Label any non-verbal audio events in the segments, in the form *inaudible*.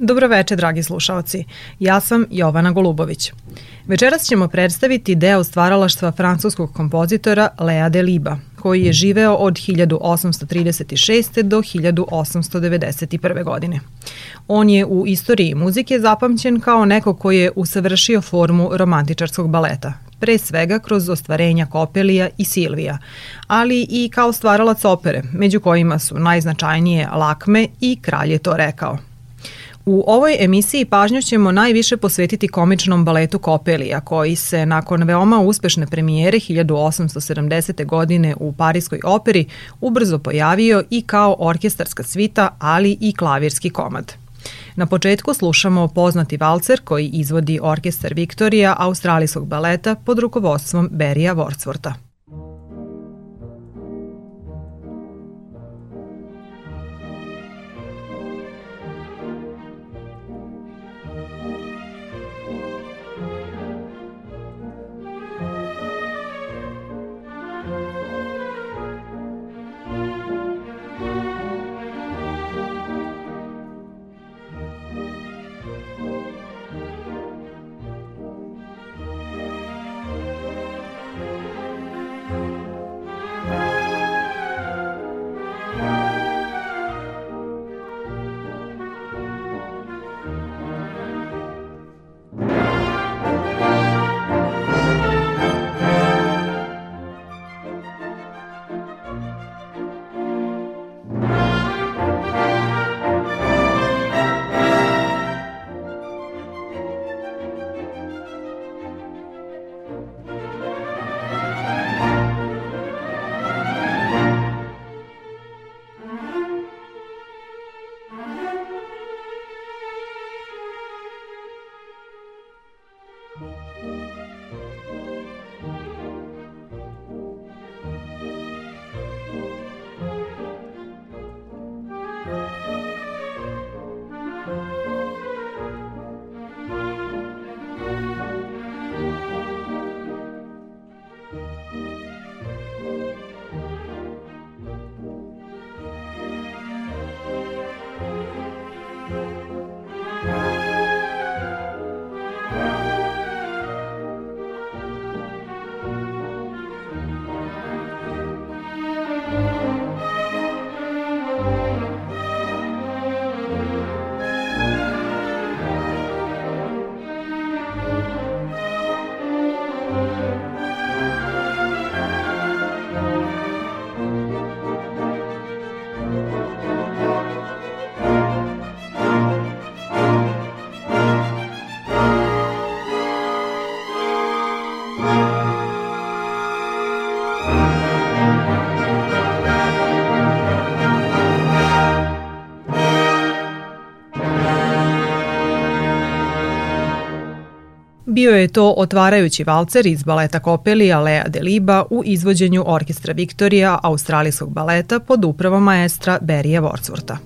Dobro veče, dragi slušaoci. Ja sam Jovana Golubović. Večeras ćemo predstaviti deo stvaralaštva francuskog kompozitora Lea Deliba, koji je živeo od 1836. do 1891. godine. On je u istoriji muzike zapamćen kao neko koji je usavršio formu romantičarskog baleta, pre svega kroz ostvarenja Kopelija i Silvija, ali i kao stvaralac opere, među kojima su najznačajnije Lakme i Kralj je to rekao – U ovoj emisiji pažnju ćemo najviše posvetiti komičnom baletu Kopelija, koji se nakon veoma uspešne premijere 1870. godine u Parijskoj operi ubrzo pojavio i kao orkestarska svita, ali i klavirski komad. Na početku slušamo poznati valcer koji izvodi orkestar Viktorija australijskog baleta pod rukovodstvom Berija Wordsworta. Bio je to otvarajući valcer iz baleta Kopelija Lea Deliba u izvođenju orkestra Viktorija australijskog baleta pod upravom maestra Berija Wordsworta.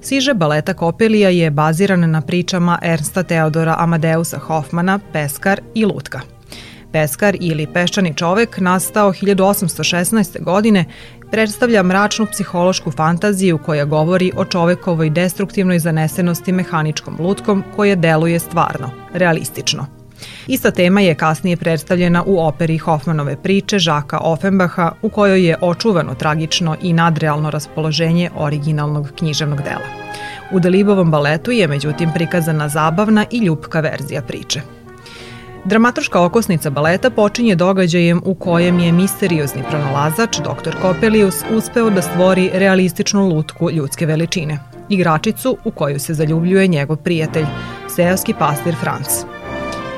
Siže baleta Kopelija je baziran na pričama Ernsta Teodora Amadeusa Hoffmana, Peskar i Lutka. Peskar ili Peščani čovek nastao 1816. godine predstavlja mračnu psihološku fantaziju koja govori o čovekovoj destruktivnoj zanesenosti mehaničkom lutkom koje deluje stvarno, realistično. Ista tema je kasnije predstavljena u operi Hoffmanove priče Žaka Offenbacha u kojoj je očuvano tragično i nadrealno raspoloženje originalnog književnog dela. U Delibovom baletu je međutim prikazana zabavna i ljubka verzija priče. Dramaturška okosnica baleta počinje događajem u kojem je misteriozni pronalazač, dr. Kopelius, uspeo da stvori realističnu lutku ljudske veličine, igračicu u koju se zaljubljuje njegov prijatelj, seoski pastir Franz.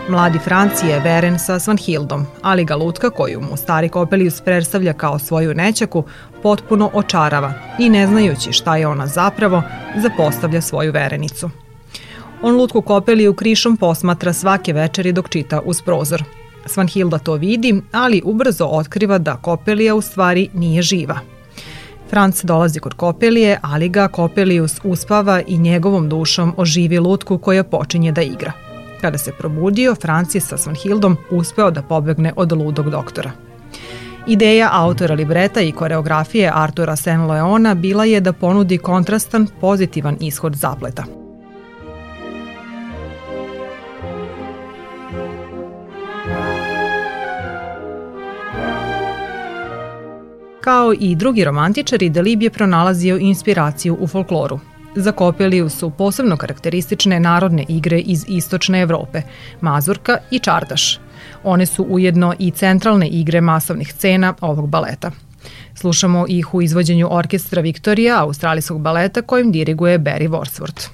Mladi Franci je veren sa Svanhildom, ali ga lutka koju mu stari Kopelius predstavlja kao svoju nećaku potpuno očarava i ne znajući šta je ona zapravo, zapostavlja svoju verenicu. On lutku Kopeliju krišom posmatra svake večeri dok čita uz prozor. Svanhilda to vidi, ali ubrzo otkriva da Kopelija u stvari nije živa. Franc dolazi kod Kopelije, ali ga Kopelijus uspava i njegovom dušom oživi lutku koja počinje da igra – kada se probudio, Francis sa Svanhildom uspeo da pobegne od ludog doktora. Ideja autora libreta i koreografije Artura Sen-Leona bila je da ponudi kontrastan, pozitivan ishod zapleta. Kao i drugi romantičari, Delib je pronalazio inspiraciju u folkloru. Za Kopeliju su posebno karakteristične narodne igre iz istočne Evrope, mazurka i čardaš. One su ujedno i centralne igre masovnih scena ovog baleta. Slušamo ih u izvođenju orkestra Viktorija, australijskog baleta kojim diriguje Barry Worsworth.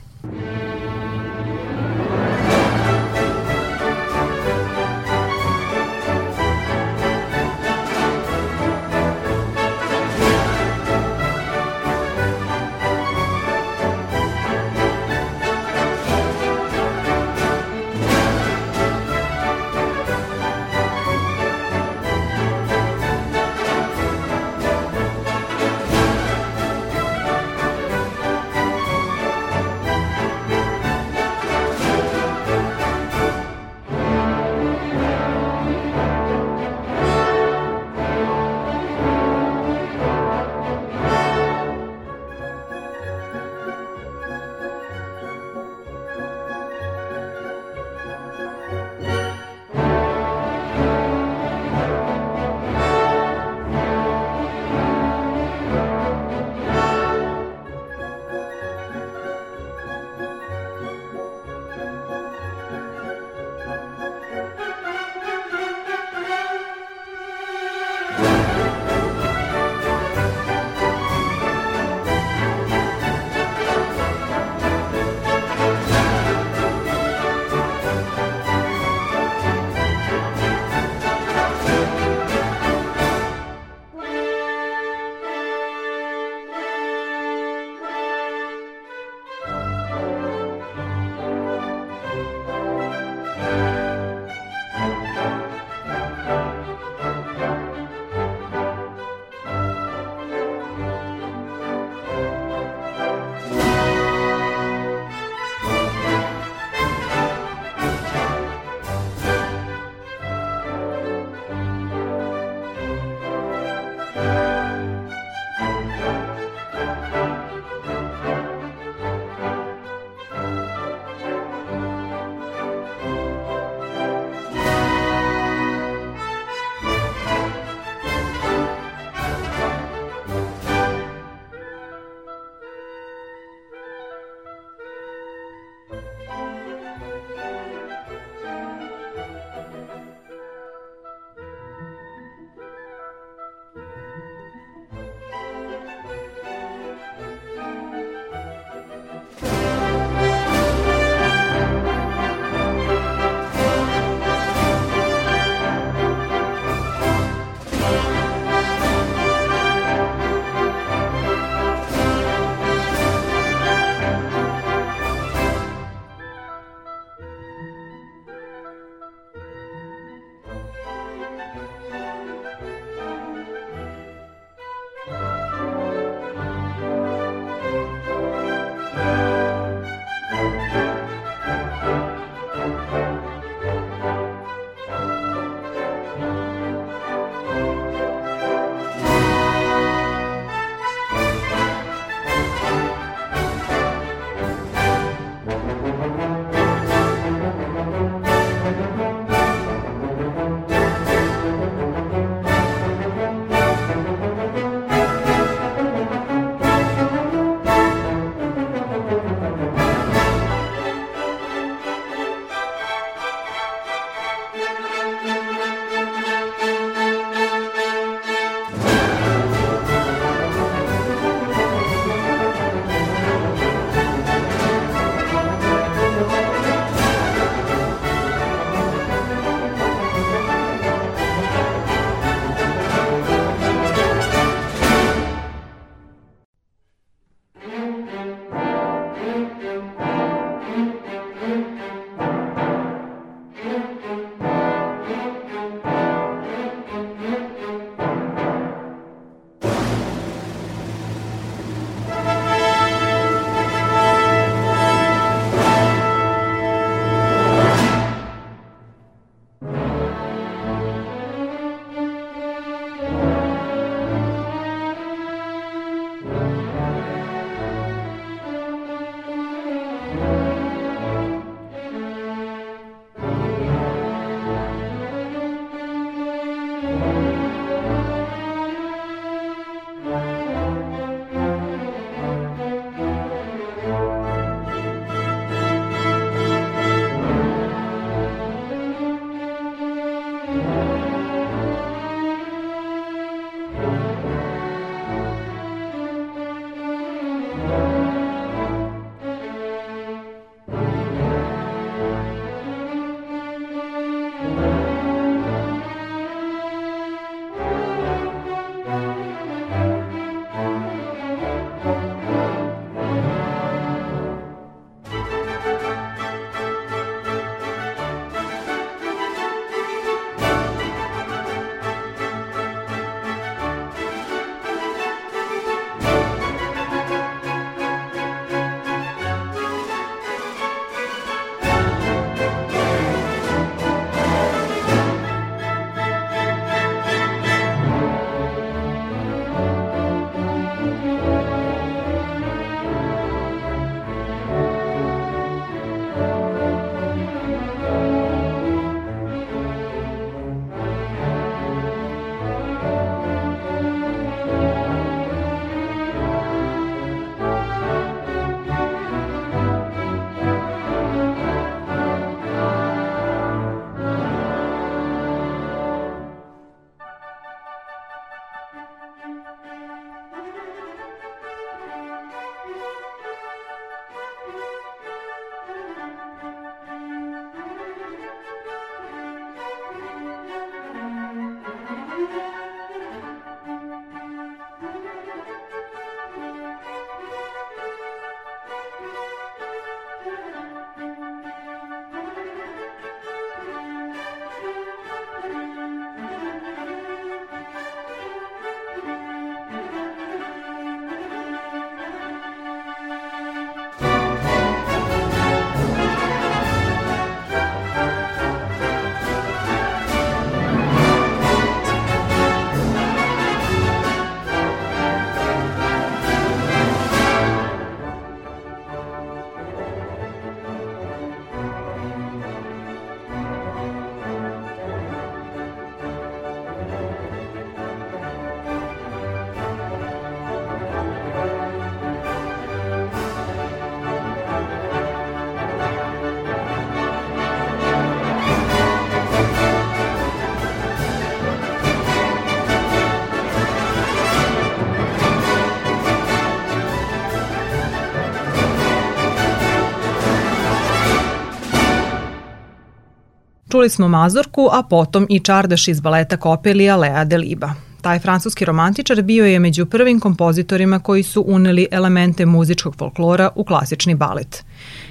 Čuli smo Mazorku, a potom i Čardaš iz baleta Kopelija Lea Deliba. Taj francuski romantičar bio je među prvim kompozitorima koji su uneli elemente muzičkog folklora u klasični balet.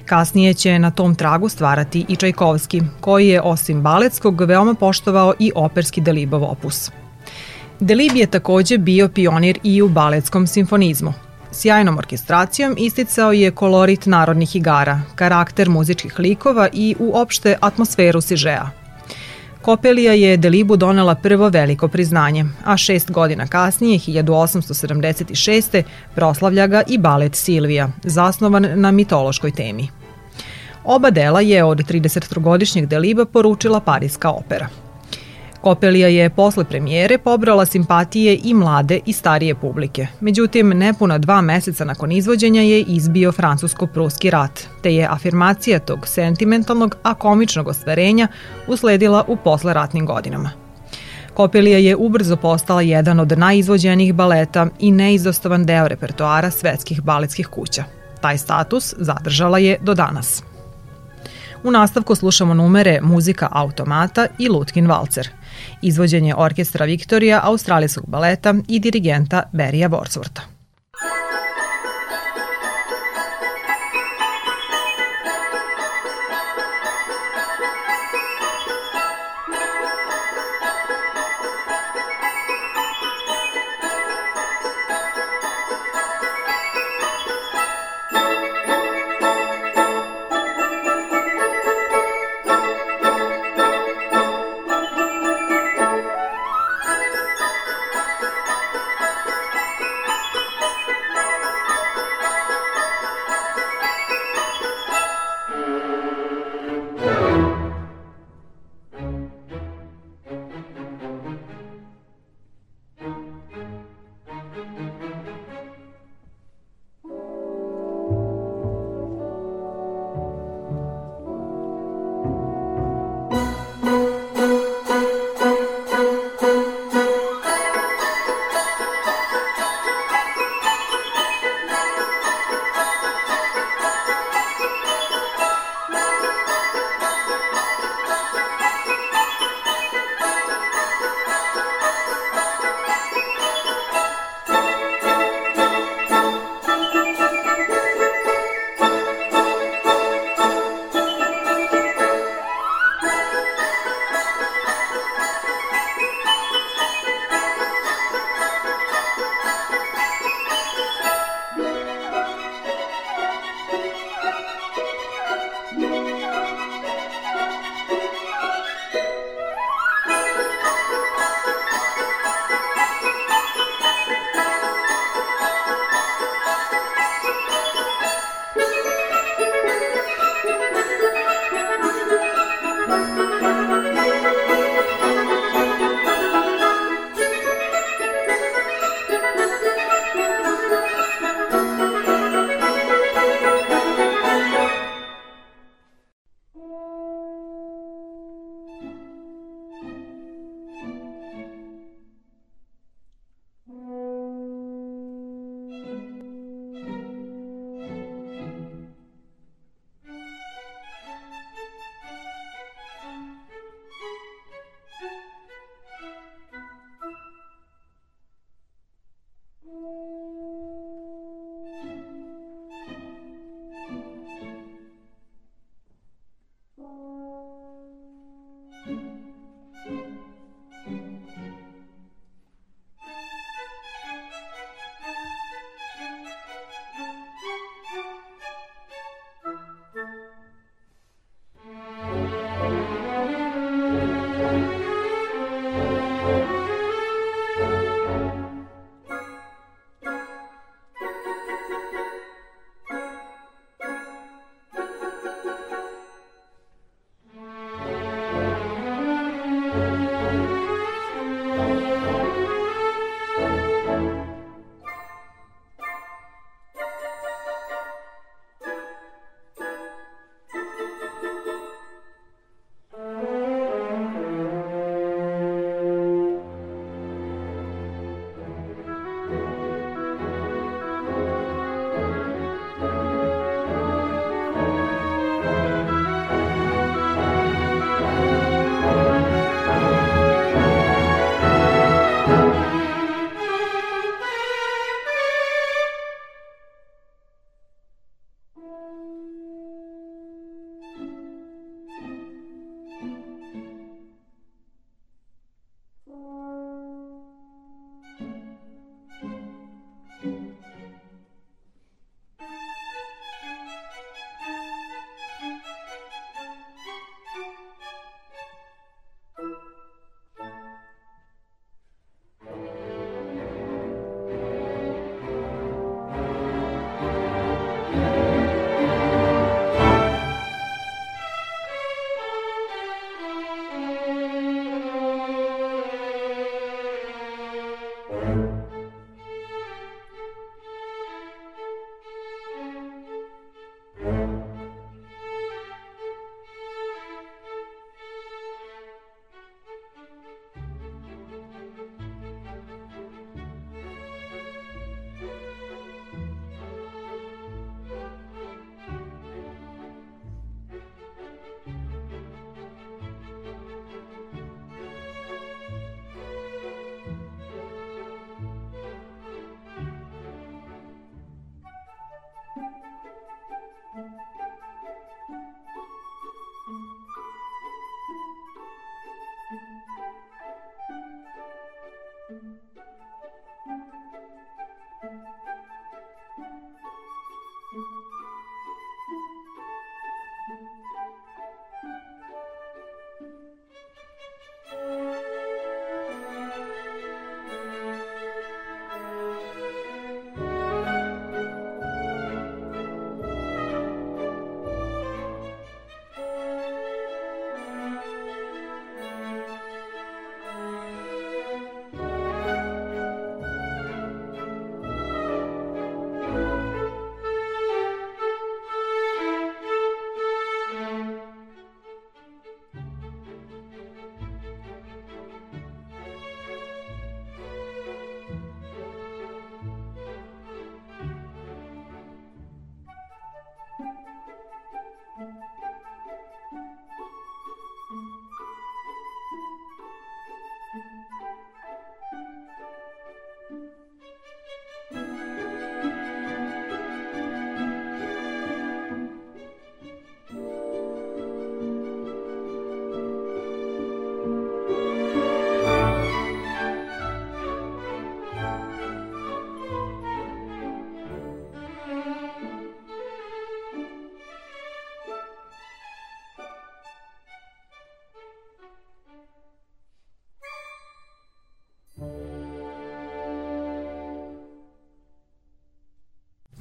Kasnije će na tom tragu stvarati i Čajkovski, koji je osim baletskog veoma poštovao i operski Delibov opus. Delib je takođe bio pionir i u baletskom simfonizmu – Sjajnom orkestracijom isticao je kolorit narodnih igara, karakter muzičkih likova i uopšte atmosferu sižea. Kopelija je Delibu donela prvo veliko priznanje, a šest godina kasnije, 1876. proslavlja ga i balet Silvija, zasnovan na mitološkoj temi. Oba dela je od 33-godišnjeg Deliba poručila Parijska opera – Kopelija je posle premijere pobrala simpatije i mlade i starije publike. Međutim, nepuna dva meseca nakon izvođenja je izbio francusko-pruski rat, te je afirmacija tog sentimentalnog, a komičnog ostvarenja usledila u posleratnim godinama. Kopelija je ubrzo postala jedan od najizvođenijih baleta i neizostavan deo repertoara svetskih baletskih kuća. Taj status zadržala je do danas. U nastavku slušamo numere Muzika automata i Lutkin valcer – izvođenje orkestra Viktorija, australijskog baleta i dirigenta Berija Wordsworta.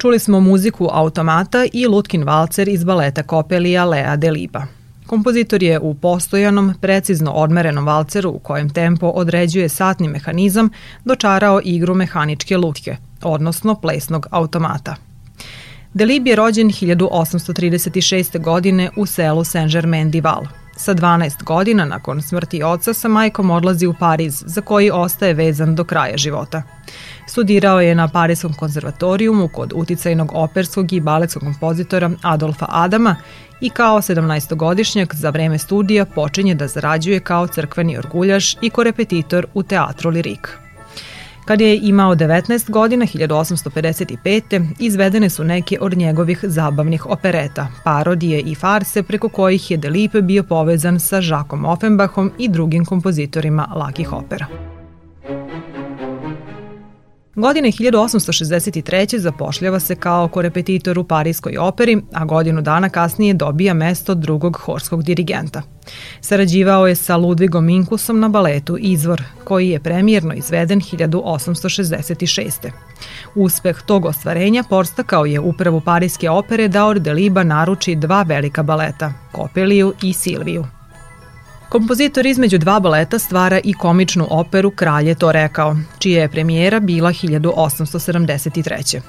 Čuli smo muziku automata i Lutkin valcer iz baleta Kopelija Lea Deliba. Kompozitor je u postojanom, precizno odmerenom valceru u kojem tempo određuje satni mehanizam dočarao igru mehaničke lutke, odnosno plesnog automata. Delib je rođen 1836. godine u selu Saint-Germain-d'Ival. Sa 12 godina nakon smrti oca sa majkom odlazi u Pariz, za koji ostaje vezan do kraja života. Studirao je na Parijskom konzervatorijumu kod uticajnog operskog i baletskog kompozitora Adolfa Adama i kao 17-godišnjak za vreme studija počinje da zarađuje kao crkveni orguljaš i korepetitor u teatru Lirik. Kad je imao 19 godina, 1855. izvedene su neke od njegovih zabavnih opereta, parodije i farse preko kojih je Delipe bio povezan sa Žakom Offenbachom i drugim kompozitorima lakih opera. Godine 1863. zapošljava se kao korepetitor u Parijskoj operi, a godinu dana kasnije dobija mesto drugog horskog dirigenta. Sarađivao je sa Ludvigom Minkusom na baletu Izvor, koji je premijerno izveden 1866. Uspeh tog ostvarenja porstakao je upravu Parijske opere da od Deliba naruči dva velika baleta, Kopeliju i Silviju. Kompozitor između dva baleta stvara i komičnu operu Kralje to rekao, čija je premijera bila 1873.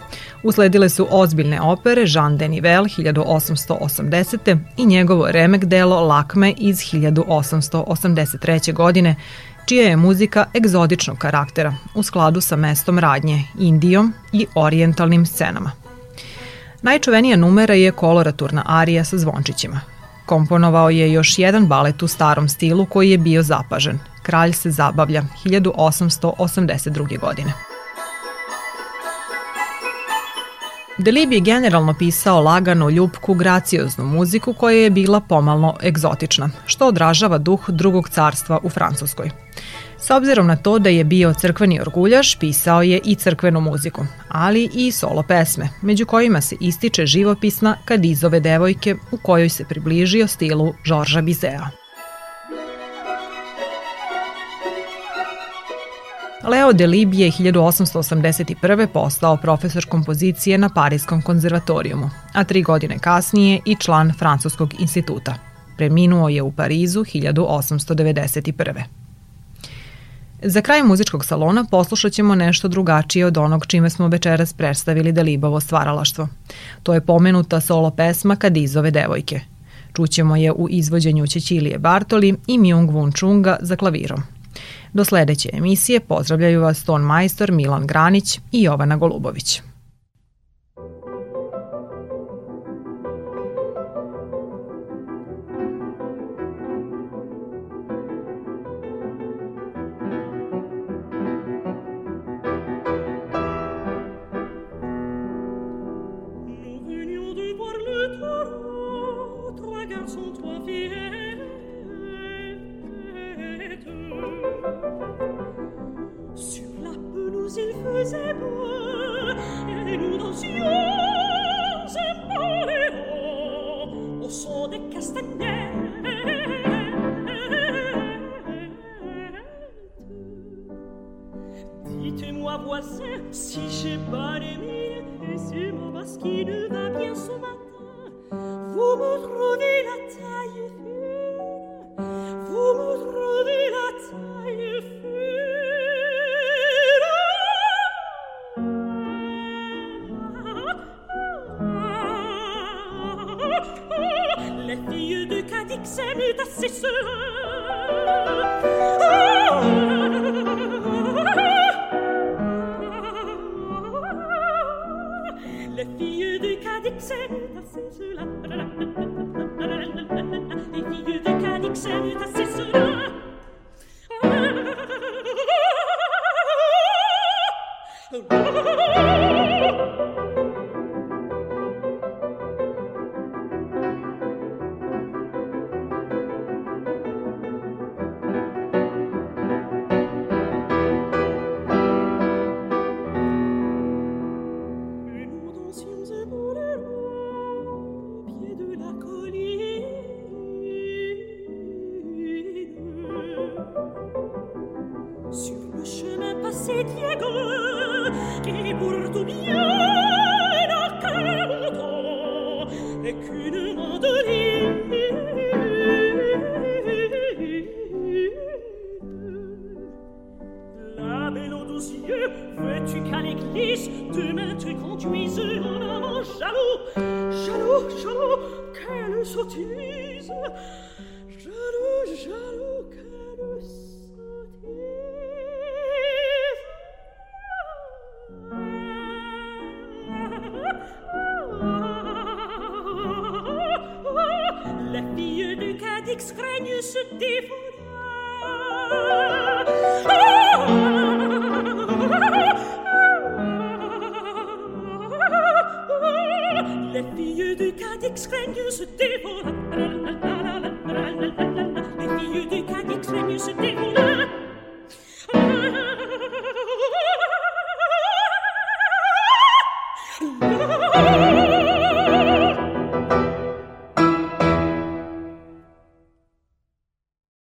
Usledile su ozbiljne opere Jean Denivel 1880. i njegovo remek delo Lakme iz 1883. godine, čija je muzika egzotičnog karaktera u skladu sa mestom radnje, Indijom i orijentalnim scenama. Najčuvenija numera je koloraturna arija sa zvončićima, Komponovao je još jedan balet u starom stilu koji je bio zapažen. Kralj se zabavlja 1882. godine. Delib je generalno pisao laganu, ljubku, gracioznu muziku koja je bila pomalno egzotična, što odražava duh drugog carstva u Francuskoj. S obzirom na to da je bio crkveni orguljaš, pisao je i crkvenu muziku, ali i solo pesme, među kojima se ističe živopisna Kadizove devojke u kojoj se približio stilu Žorža Bizea. Leo Delib je 1881. postao profesor kompozicije na Parijskom konzervatorijumu, a tri godine kasnije i član Francuskog instituta. Preminuo je u Parizu 1891. Za kraj muzičkog salona poslušat ćemo nešto drugačije od onog čime smo večeras predstavili Delibovo stvaralaštvo. To je pomenuta solo pesma Kadizove devojke. Čućemo je u izvođenju Čećilije Bartoli i Myung Wun Chunga za klavirom. Do sledeće emisije pozdravljaju vas ton majstor Milan Granić i Jovana Golubović. Dites-moi voisin si j'ai pas les mille et si mon basque ne va Oh, *laughs* jaloux, jaloux, quelle sottise. Jaloux, jaloux.